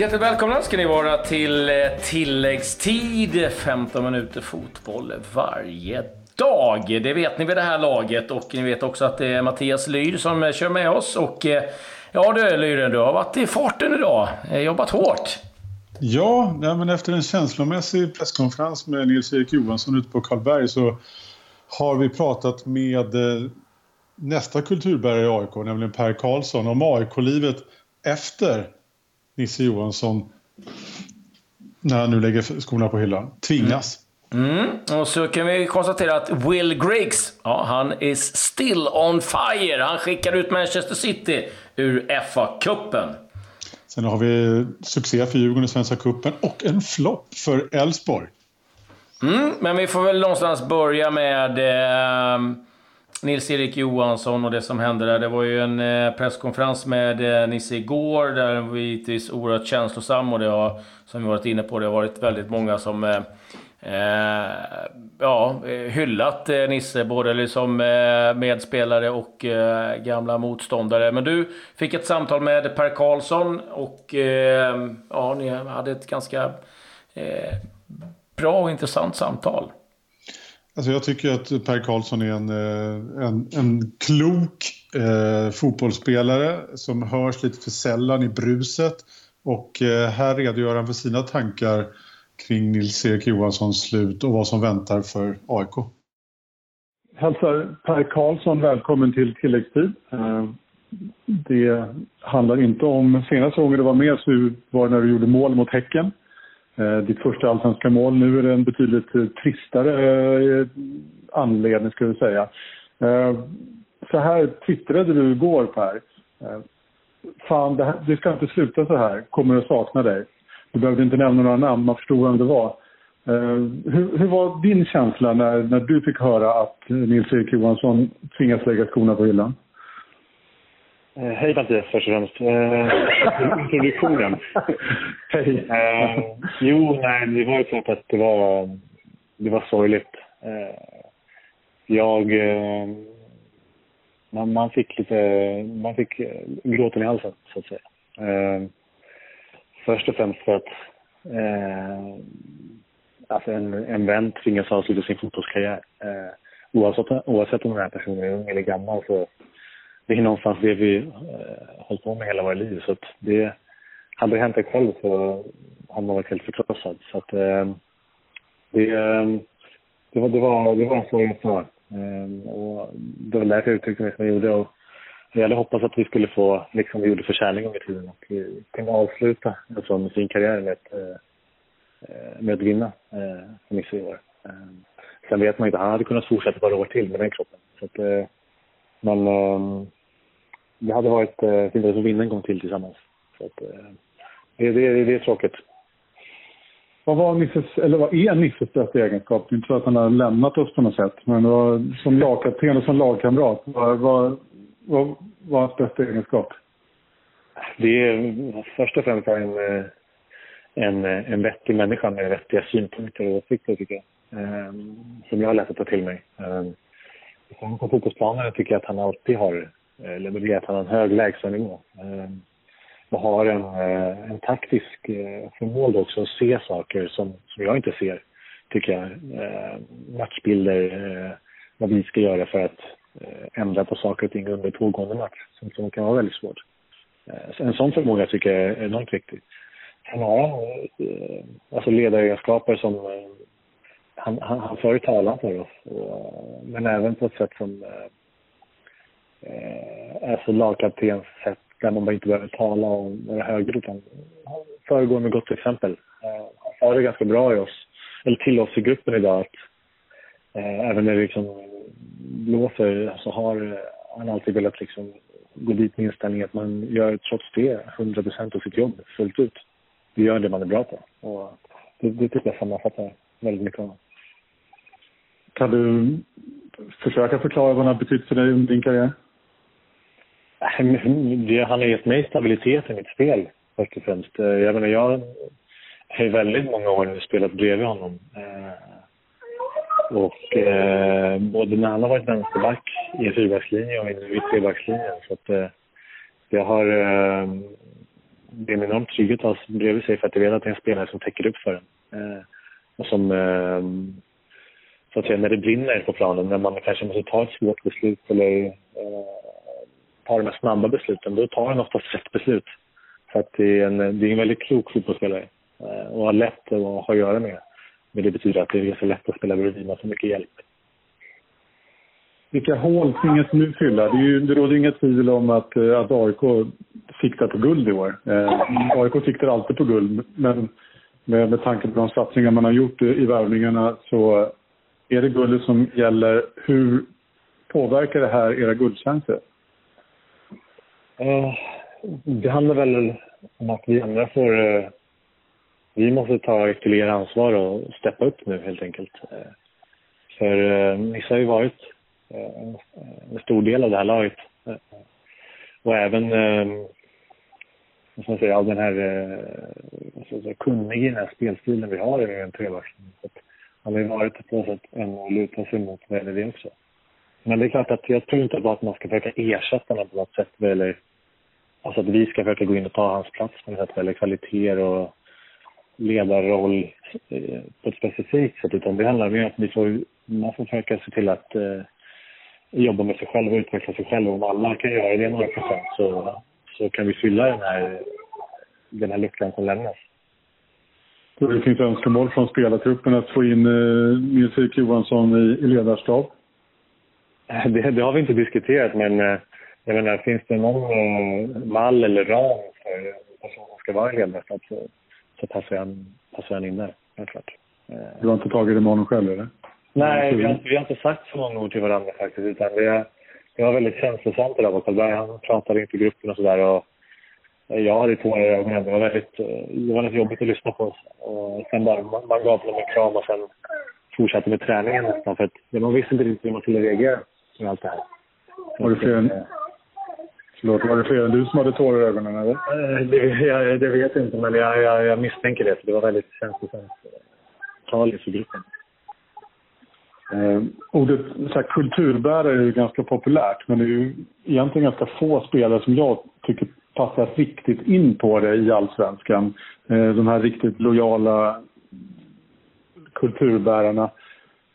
Hjärtligt välkomna ska ni vara till eh, tilläggstid. 15 minuter fotboll varje dag. Det vet ni vid det här laget och ni vet också att det är Mattias Lyr som eh, kör med oss. Och eh, ja du Lyren, du har varit i farten idag. Jobbat hårt. Ja, nej, men efter en känslomässig presskonferens med Nils-Erik Johansson ute på Karlberg så har vi pratat med nästa kulturbärare i AIK, nämligen Per Karlsson, om AIK-livet efter Nisse Johansson när han nu lägger skorna på hyllan. Tvingas. Mm. Mm. Och så kan vi konstatera att Will Griggs, ja, han is still on fire. Han skickar ut Manchester City ur FA-cupen. Sen har vi succé för Djurgården i Svenska Cupen och en flopp för Elfsborg. Mm, men vi får väl någonstans börja med eh, Nils-Erik Johansson och det som hände där. Det var ju en eh, presskonferens med eh, Nisse igår där den var givetvis oerhört känslosam och det har, som vi varit inne på, det har varit väldigt många som eh, eh ja, eh, hyllat eh, Nisse, både liksom medspelare och gamla motståndare. Men du fick ett samtal med Per Karlsson och ja, ni hade ett ganska bra och intressant samtal. Alltså jag tycker att Per Karlsson är en, eh, en, en klok eh, fotbollsspelare som hörs lite för sällan i bruset. Och eh, här redogör han för sina tankar kring Nils-Erik Johanssons slut och vad som väntar för AIK. Hälsar Per Karlsson välkommen till tilläggstid. Eh, det handlar inte om senaste gången du var med så var det när du gjorde mål mot Häcken. Eh, ditt första allsvenska mål. Nu är det en betydligt eh, tristare eh, anledning, skulle jag säga. Eh, så här twittrade du igår, Per. Eh, fan, det, här, det ska inte sluta så här. Kommer att sakna dig. Du behövde inte nämna några namn, man förstod vem det var. Eh, hur, hur, var din känsla när, när du fick höra att Nils-Erik Johansson tvingas lägga skorna på hyllan? Eh, hej Mattias först och främst. Eh, introduktionen. Hej. Eh, jo, nej, det var ju klart att det var, det var sorgligt. Eh, jag... Eh, man, man, fick lite... Man fick gråten i halsen, så att säga. Eh, först och främst för att eh, alltså en, en vän tvingas avsluta sin fotbollskarriär. Eh, oavsett, oavsett om den här personen är ung eller gammal så det är någonstans det vi eh, hållit på med hela våra liv. Så att det, hade det hänt en själv så hade man varit helt förkrossad. Så att, eh, det, eh, det, var, det, var, det var en svår svar. Eh, och det var därför jag uttryckte mig som jag gjorde. Och jag hade hoppats att vi skulle få, liksom vi gjorde för Kärling gång i tiden, och vi kunde avsluta en sån fin karriär med, att, eh, med att vinna eh, för Nisse i år. Sen vet man inte, han hade kunnat fortsätta ett par år till med den kroppen. Så att, eh, men eh, det hade varit eh, fint att vinna en gång till tillsammans. Så att, eh, det, det, det är tråkigt. Vad var Nisses, eller vad är Nisses bästa egenskap? Det är inte så att han har lämnat oss på något sätt, men var, som lagkapten och som lagkamrat, vad, vad, vad var hans bästa egenskap? Det är först och främst en, eh, en, en vettig människa med vettiga synpunkter och åsikter, tycker jag. Um, som jag har lätt att ta till mig. Sen på fotbollsplanen tycker jag att han alltid har Eh, levererat han har en hög lägstanivå. Ehm, och har en, eh, en taktisk eh, förmåga också att se saker som, som jag inte ser, tycker jag. Ehm, matchbilder, eh, vad vi ska göra för att eh, ändra på saker och ting under pågående match, som, som kan vara väldigt svårt. Eh, en sån förmåga tycker jag är enormt viktig. Han har alltså ledaregenskaper som han, han, han för talan för oss, och, men även på ett sätt som eh, är så lagkaptens sätt där man bara inte behöver tala om några höger utan föregår med gott exempel. Eh, han sa det ganska bra i oss, eller till oss i gruppen idag att eh, även när det liksom blåser så har eh, han alltid velat liksom gå dit med inställningen att man gör trots det 100 procent av sitt jobb fullt ut. Vi gör det man är bra på. Och det, det tycker jag sammanfattar väldigt mycket av Kan du försöka förklara vad han har betytt för dig under din karriär? Han har gett mig stabilitet i mitt spel, först och främst. Eh, jag menar, jag har ju väldigt många år nu spelat bredvid honom. Eh, och eh, både när han har varit vänsterback i en fyrbackslinje och nu i trebackslinjen. Så att eh, jag har... det är en enorm trygghet att ha bredvid sig för att jag vet att det är en spelare som täcker upp för en. Eh, och som, eh, så att säga, när det brinner på planen, när man kanske måste ta ett svårt beslut eller eh, ta de här snabba besluten, då tar han oftast rätt beslut. Så att det är en, det är en väldigt klok fotbollsspelare eh, och har lätt att ha att göra med. Men det betyder att det är ganska lätt att spela bredvid med så mycket hjälp. Vilka hål tvingas nu fylla? Det, är ju, det råder inga tvivel om att, eh, att AIK siktar på guld i år. Eh, AIK siktar alltid på guld, men med, med tanke på de satsningar man har gjort i, i värvningarna så är det guldet som gäller. Hur påverkar det här era guldchanser? Eh, det handlar väl om att vi andra får... Eh, vi måste ta ytterligare ansvar och steppa upp nu helt enkelt. Eh, för eh, Nisse har ju varit en, en stor del av det här laget. Eh, och även eh, vad ska man säga, all den här eh, kunniga i den här spelstilen vi har i en trebackslinje. Han har ju varit på något sätt en att luta sig mot vad det också. Men det är klart att jag tror inte bara att man ska försöka ersätta honom på något sätt eller alltså att vi ska försöka gå in och ta hans plats på något sätt eller kvaliteter och ledarroll eh, på ett specifikt sätt utan det handlar mer om att vi får, man får försöka se till att eh, jobba med sig själv och utveckla sig själv. Om alla kan göra det några procent så, så kan vi fylla den här, den här luckan som lämnas. Så det finns önskemål från spelartruppen att få in eh, Nils-Erik Johansson i, i ledarstab? Det, det, har vi inte diskuterat, men eh, jag menar, finns det någon eh, mall eller ram för person som ska vara i ledarstab så, så passar, han, passar han in där, helt klart. Du har inte tagit det med honom själv, eller? Nej, vi har, vi har inte sagt så många ord till varandra faktiskt, utan det, det var väldigt känslosamt det där med Karlberg. Han pratade inför gruppen och sådär jag hade tårar i ögonen. Det var väldigt, det var väldigt jobbigt att lyssna på. Och sen bara, man, man gav honom en kram och sen fortsatte med träningen nästan. För att man visste inte riktigt hur man skulle reagera med allt det här. Var det fler förlåt, var det fler än du som hade tårar i ögonen eller? Eh, det, jag, det vet jag inte, men jag, jag, jag misstänker det. För det var väldigt känslosamt tal inför gruppen. Eh, ordet så här, kulturbärare är ju ganska populärt men det är ju egentligen ganska få spelare som jag tycker passar riktigt in på det i allsvenskan. Eh, de här riktigt lojala kulturbärarna.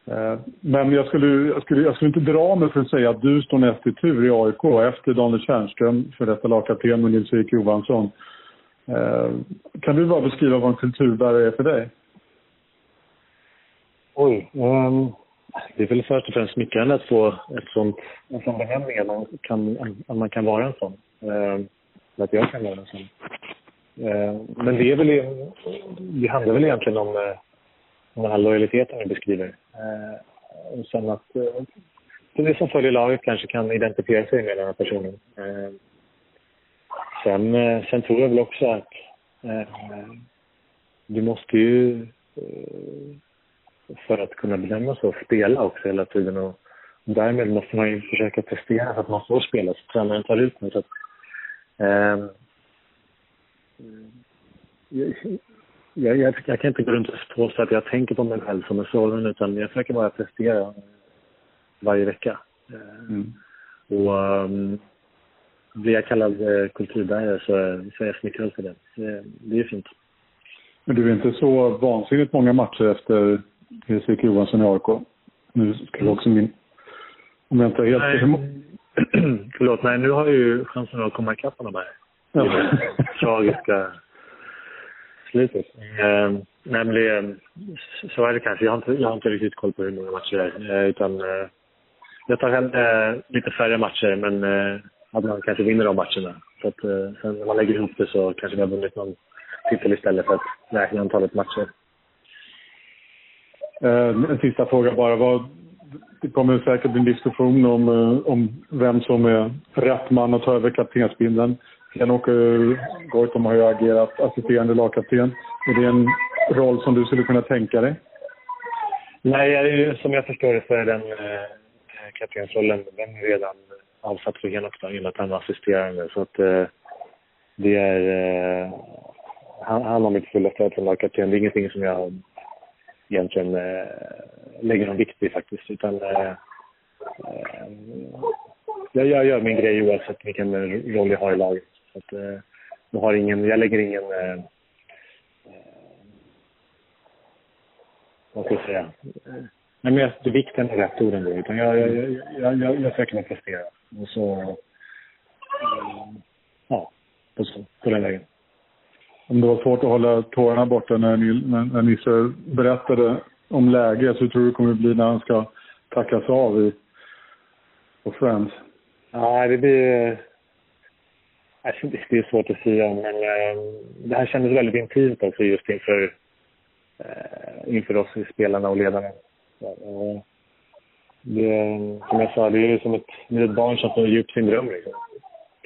Eh, men jag skulle, jag, skulle, jag skulle inte dra mig för att säga att du står näst i tur i AIK efter Daniel Tjärnström, för detta lagkapten och Nils-Erik Johansson. Eh, kan du bara beskriva vad en kulturbärare är för dig? Oj. Um, det är väl först och främst smickrande att få ett sånt, en sån benämning, att man kan, att man kan vara en sån. Um, att jag kan vara en sån. Uh, men det är väl, det handlar väl egentligen om, uh, om den här lojaliteten du beskriver. Eh, och sen att uh, det som följer laget kanske kan identifiera sig med den här personen. Eh, sen, sen tror jag väl också att du måste ju för att kunna bedöma så, spela också hela tiden. Och därmed måste man ju försöka prestera så att man får spela, så tränaren tar ut mig. Så att, eh, jag, jag, jag, kan inte gå runt och påstå att jag tänker på mig själv som en sådan, utan jag försöker bara prestera varje vecka. Mm. Och um, blir jag kallad eh, kulturbärare så, så är jag smickrad för det. det. Det är fint. Men du är inte så vansinnigt många matcher efter Erik Johansson i AIK. Nu ska vi också min... Om jag inte helt... Nej. Förlåt, nej nu har jag ju chansen att komma ikapp honom här. Ja. tragiska slutet. Eh, nämligen, så är det kanske. Jag har, inte, jag har inte riktigt koll på hur många matcher det är. Eh, utan, eh, jag tar hellre eh, lite färre matcher, men eh, att man kanske vinner de matcherna. Så att, eh, sen när man lägger ihop det så kanske vi har vunnit någon titel istället för att räkna antalet matcher. Eh, en sista fråga bara. Vad, det kommer säkert bli en diskussion om, eh, om vem som är rätt man att ta över kaptensbindeln. Jan-Åke Goitom har ju agerat assisterande lagkapten. Är det en roll som du skulle kunna tänka dig? Nej, som jag förstår det så är den eh, kaptensrollen den är redan avsatt för Henok i och med att han var assisterande. Så att eh, det är... Eh, han, han har mitt fulla stöd som lagkapten. Det är ingenting som jag egentligen eh, lägger någon vikt vid faktiskt. Utan, eh, eh jag, jag gör min grej oavsett vilken roll jag har i laget. Så att, eh, jag, har ingen, jag lägger ingen... Eh, eh, vad ska jag säga? Nej, men jag, vikten är rätt ord ändå. Utan jag, jag, jag, jag, jag försöker att prestera. Och så... Eh, ja, på, så, på den vägen. Om det var svårt att hålla tårarna borta när, ni, när, när Nisse berättade om läget, så tror du det kommer bli när han ska tackas av i, på Friends? Ja, det blir... Alltså, det är svårt att säga, men ehm, det här kändes väldigt intimt också just inför, eh, inför oss spelarna och ledarna. Eh, det, som jag sa, det är som ett ett barn som får ge upp sin dröm. Liksom.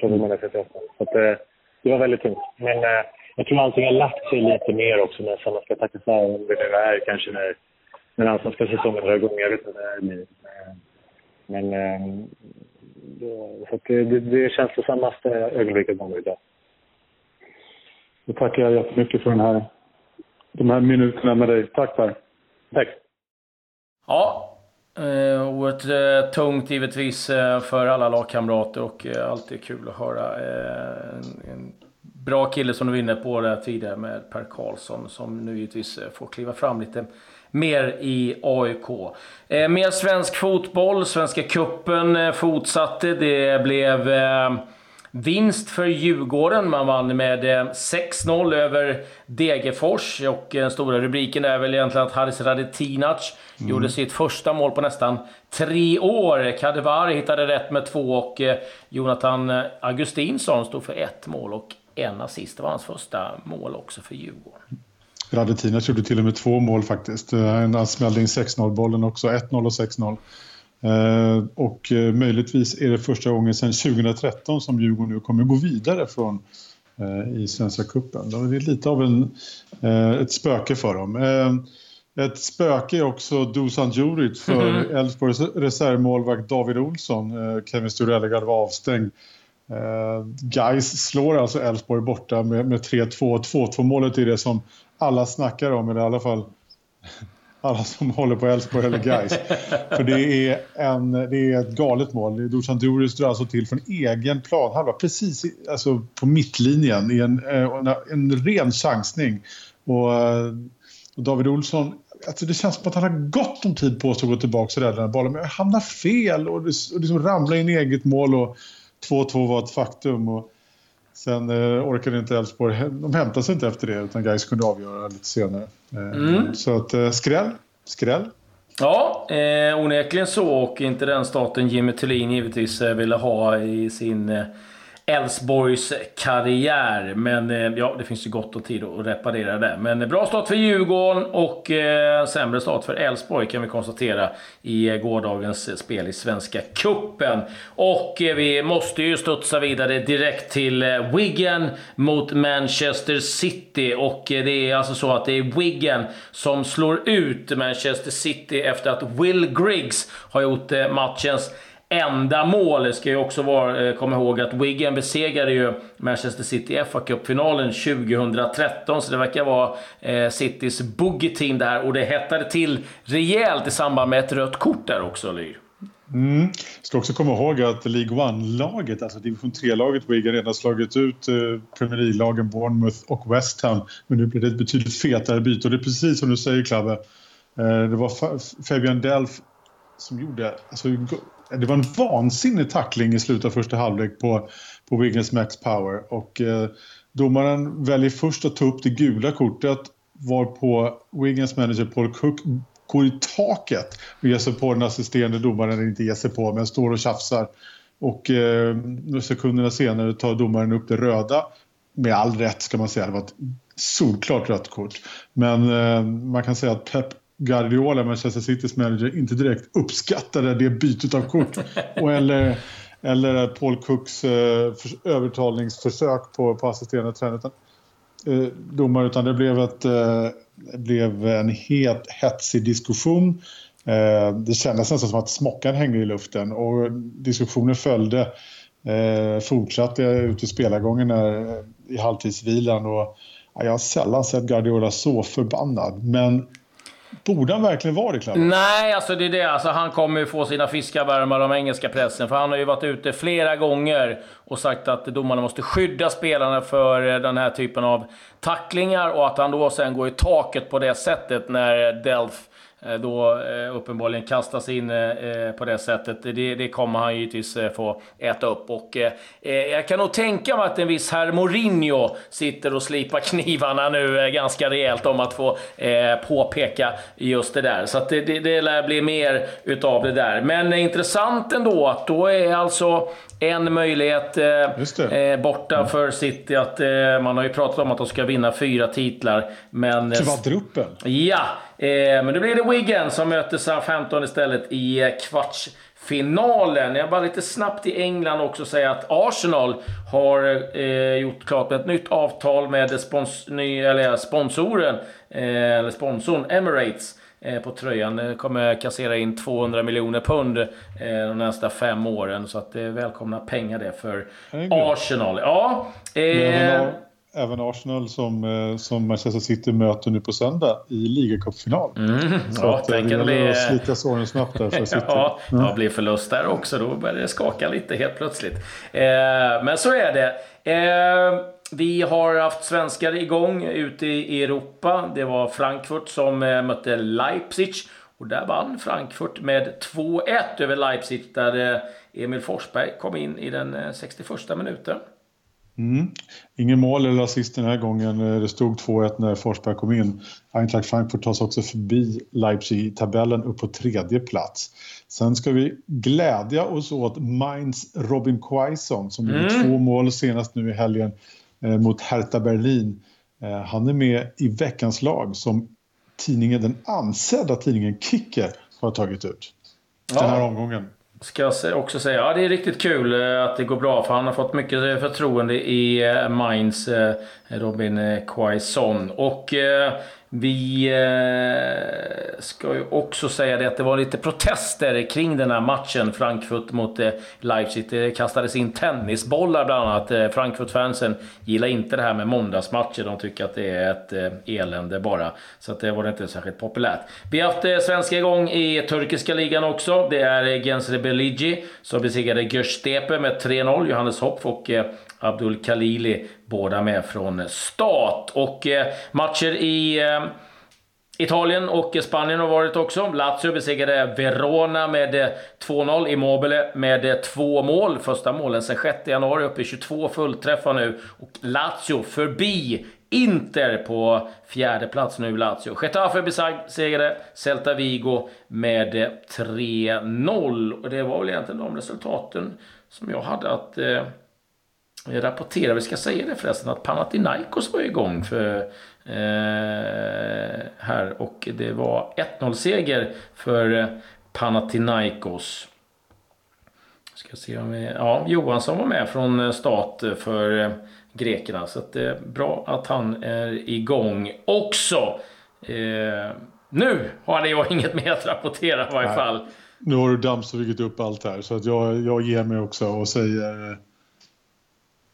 Så att, eh, det var väldigt tungt. Men jag tror allting har lagt sig lite mer också när man ska tacka för om det nu är kanske när, när allsvenska säsongen drar igång. Jag vet inte. Men ehm, eh, så det, det, det är känslosammaste ögonblicket man idag. Då tackar jag jättemycket för den här, de här minuterna med dig. Tack Per. Tack. Ja, eh, oerhört eh, tungt givetvis eh, för alla lagkamrater och eh, alltid kul att höra en, en bra kille som du var inne på där tidigare med Per Karlsson som nu givetvis får kliva fram lite mer i AIK. Eh, mer svensk fotboll. Svenska kuppen eh, fortsatte. Det blev eh, vinst för Djurgården. Man vann med 6-0 eh, över Degerfors. Och den stora rubriken är väl egentligen att Haris Radetinac mm. gjorde sitt första mål på nästan tre år. Kadevar hittade rätt med två och eh, Jonathan Augustinsson stod för ett mål och en assist. Det var hans första mål också för Djurgården. Radetinac gjorde till och med två mål faktiskt. Han eh, smällde in 6-0-bollen också, 1-0 och 6-0. Eh, och eh, möjligtvis är det första gången sedan 2013 som Djurgården nu kommer gå vidare från i Svenska Cupen. Det är lite av en, ett spöke för dem. Ett spöke är också Dusan Djuric för mhm. Elfsborgs mm -hmm. reservmålvakt David Olsson. Kevin Sturellegard var avstängd Guys slår alltså Elfsborg borta med, med 3-2. 2-2 målet är det som alla snackar om, eller i alla fall alla som håller på Elfsborg eller Guys. För det är, en, det är ett galet mål. Dusan Djuric drar alltså till från egen planhalva, precis i, alltså på mittlinjen, i en, eh, en, en ren chansning. Och, eh, och David Olsson, alltså det känns som att han har gott om tid på sig att gå tillbaka och rädda den bollen, men hamnar fel och, och liksom ramlar in i eget mål. Och, 2-2 var ett faktum. Och sen eh, orkade inte Elfsborg, de hämtade sig inte efter det utan Gais kunde avgöra lite senare. Eh, mm. Så att eh, skräll, skräll. Ja, eh, onekligen så och inte den starten Jimmy Thulin givetvis eh, ville ha i sin eh, Elfsborgs karriär. Men eh, ja, det finns ju gott om tid att reparera det. Men eh, bra start för Djurgården och eh, sämre start för Elfsborg kan vi konstatera i gårdagens spel i Svenska Kuppen. Och eh, vi måste ju studsa vidare direkt till eh, Wigan mot Manchester City. Och eh, det är alltså så att det är Wigan som slår ut Manchester City efter att Will Griggs har gjort eh, matchens enda mål. Ska ju också vara, eh, komma ihåg att Wigan besegrade ju Manchester City i fa Cup-finalen 2013. Så det verkar vara eh, Citys boogie-team där. Och det hettade till rejält i samband med ett rött kort där också, Lyr. Mm. Ska också komma ihåg att League One-laget, alltså division 3-laget Wigan redan slagit ut eh, Premier League-lagen Bournemouth och West Ham. Men nu blir det ett betydligt fetare byte och det är precis som du säger Klabbe. Eh, det var Fabian Delph som gjorde alltså, det var en vansinnig tackling i slutet av första halvlek på, på Wiggins Max Power. Och eh, domaren väljer först att ta upp det gula kortet varpå Wiggins manager Paul Cook går i taket och ger sig på den assisterande domaren, eller inte ger sig på, men står och tjafsar. Och eh, sekunderna senare tar domaren upp det röda. Med all rätt ska man säga, det var ett solklart rött kort. Men eh, man kan säga att Pep Guardiola, Manchester Citys manager, inte direkt uppskattade det bytet av kort. Och eller, eller Paul Cooks eh, övertalningsförsök på, på assisterande tränare. Eh, domare, utan det blev, ett, eh, blev en helt hetsig diskussion. Eh, det kändes nästan som att smockan hängde i luften och diskussionen följde. Eh, fortsatte ut i spelargången när, i halvtidsvilan och ja, jag har sällan sett Guardiola så förbannad. Men Borde han verkligen vara det, Claudio? Nej, alltså det är det. Alltså, han kommer ju få sina fiskar fiskavärmar av engelska pressen. För han har ju varit ute flera gånger och sagt att domarna måste skydda spelarna för eh, den här typen av tacklingar och att han då sen går i taket på det sättet när Delf då eh, uppenbarligen kastas in eh, på det sättet. Det, det kommer han givetvis få äta upp. Och jag kan nog tänka mig att en viss herr Mourinho sitter och slipar knivarna nu ganska rejält om att få påpeka just det där. Så det, det, det lär bli mer utav det där. Men intressant ändå att då är alltså en möjlighet eh, borta för City. Att, eh, man har ju pratat om att de ska vinna fyra titlar. Men, Kvadruppel? Ja, eh, men då blir det Wigan som möter Southampton istället i eh, kvartsfinalen. Jag bara lite snabbt i England också säga att Arsenal har eh, gjort klart ett nytt avtal med spons ny, eller sponsoren, eh, eller sponsorn Emirates. På tröjan. kommer kassera in 200 miljoner pund de nästa fem åren. Så att det är välkomna pengar det för Arsenal. Ja, eh, även Arsenal som, eh, som Manchester City möter nu på söndag i ligacupfinal. Mm, så ja, att, det gäller bli... att slita såren snabbt där för City. ja, ja, blir förlust där också då börjar det skaka lite helt plötsligt. Eh, men så är det. Eh, vi har haft svenskar igång ute i Europa. Det var Frankfurt som eh, mötte Leipzig. Och där vann Frankfurt med 2-1 över Leipzig där eh, Emil Forsberg kom in i den 61 eh, minuten. Mm. Ingen mål eller assist den här gången. Det stod 2-1 när Forsberg kom in. Eintracht Frankfurt tas också förbi Leipzig i tabellen upp på tredje plats. Sen ska vi glädja oss åt Mainz Robin Quaison som mm. gjorde två mål senast nu i helgen Eh, mot Hertha Berlin. Eh, han är med i veckans lag som tidningen, den ansedda tidningen Kicker har tagit ut. Ja. Den här omgången. Ska jag också säga. Ja, det är riktigt kul eh, att det går bra för han har fått mycket eh, förtroende i eh, Mainz, Robin Quaison. Och vi eh, ska ju också säga det att det var lite protester kring den här matchen, Frankfurt mot eh, Leipzig. Det kastades in tennisbollar bland annat. Eh, Frankfurt-fansen gillar inte det här med måndagsmatcher. De tycker att det är ett eh, elände bara. Så att det var inte särskilt populärt. Vi har haft eh, svenska igång i turkiska ligan också. Det är eh, Gensre Beligi som besegrade Göztepe med 3-0. Johannes Hopf och eh, Abdul Khalili, båda med från start. Och eh, matcher i eh, Italien och Spanien har varit också. Lazio besegrade Verona med eh, 2-0. Immobile med eh, två mål. Första målen sedan 6 januari, uppe i 22 fullträffar nu. Och Lazio förbi Inter på fjärde plats nu, Lazio. Getafe besegrade Celta Vigo med eh, 3-0. Och det var väl egentligen de resultaten som jag hade att eh, rapportera, vi ska säga det förresten, att Panathinaikos var igång för eh, här och det var 1-0-seger för Panathinaikos. Ska se om vi, ja, Johansson var med från start för grekerna så att det är bra att han är igång också. Eh, nu har jag inget mer att rapportera i varje fall. Nu har du dammsugit upp allt här så att jag, jag ger mig också och säger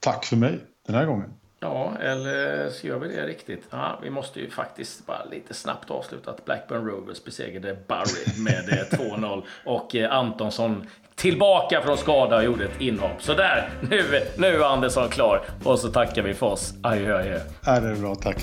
tack för mig den här gången. Ja, eller så gör vi det riktigt. Ja, vi måste ju faktiskt bara lite snabbt avsluta att Blackburn Rovers besegrade Barry med 2-0 och eh, Antonsson tillbaka från skada och gjorde ett inhopp. Så där, nu, nu är Andersson klar och så tackar vi för oss. Adjö, adjö. Ja, det är bra, tack.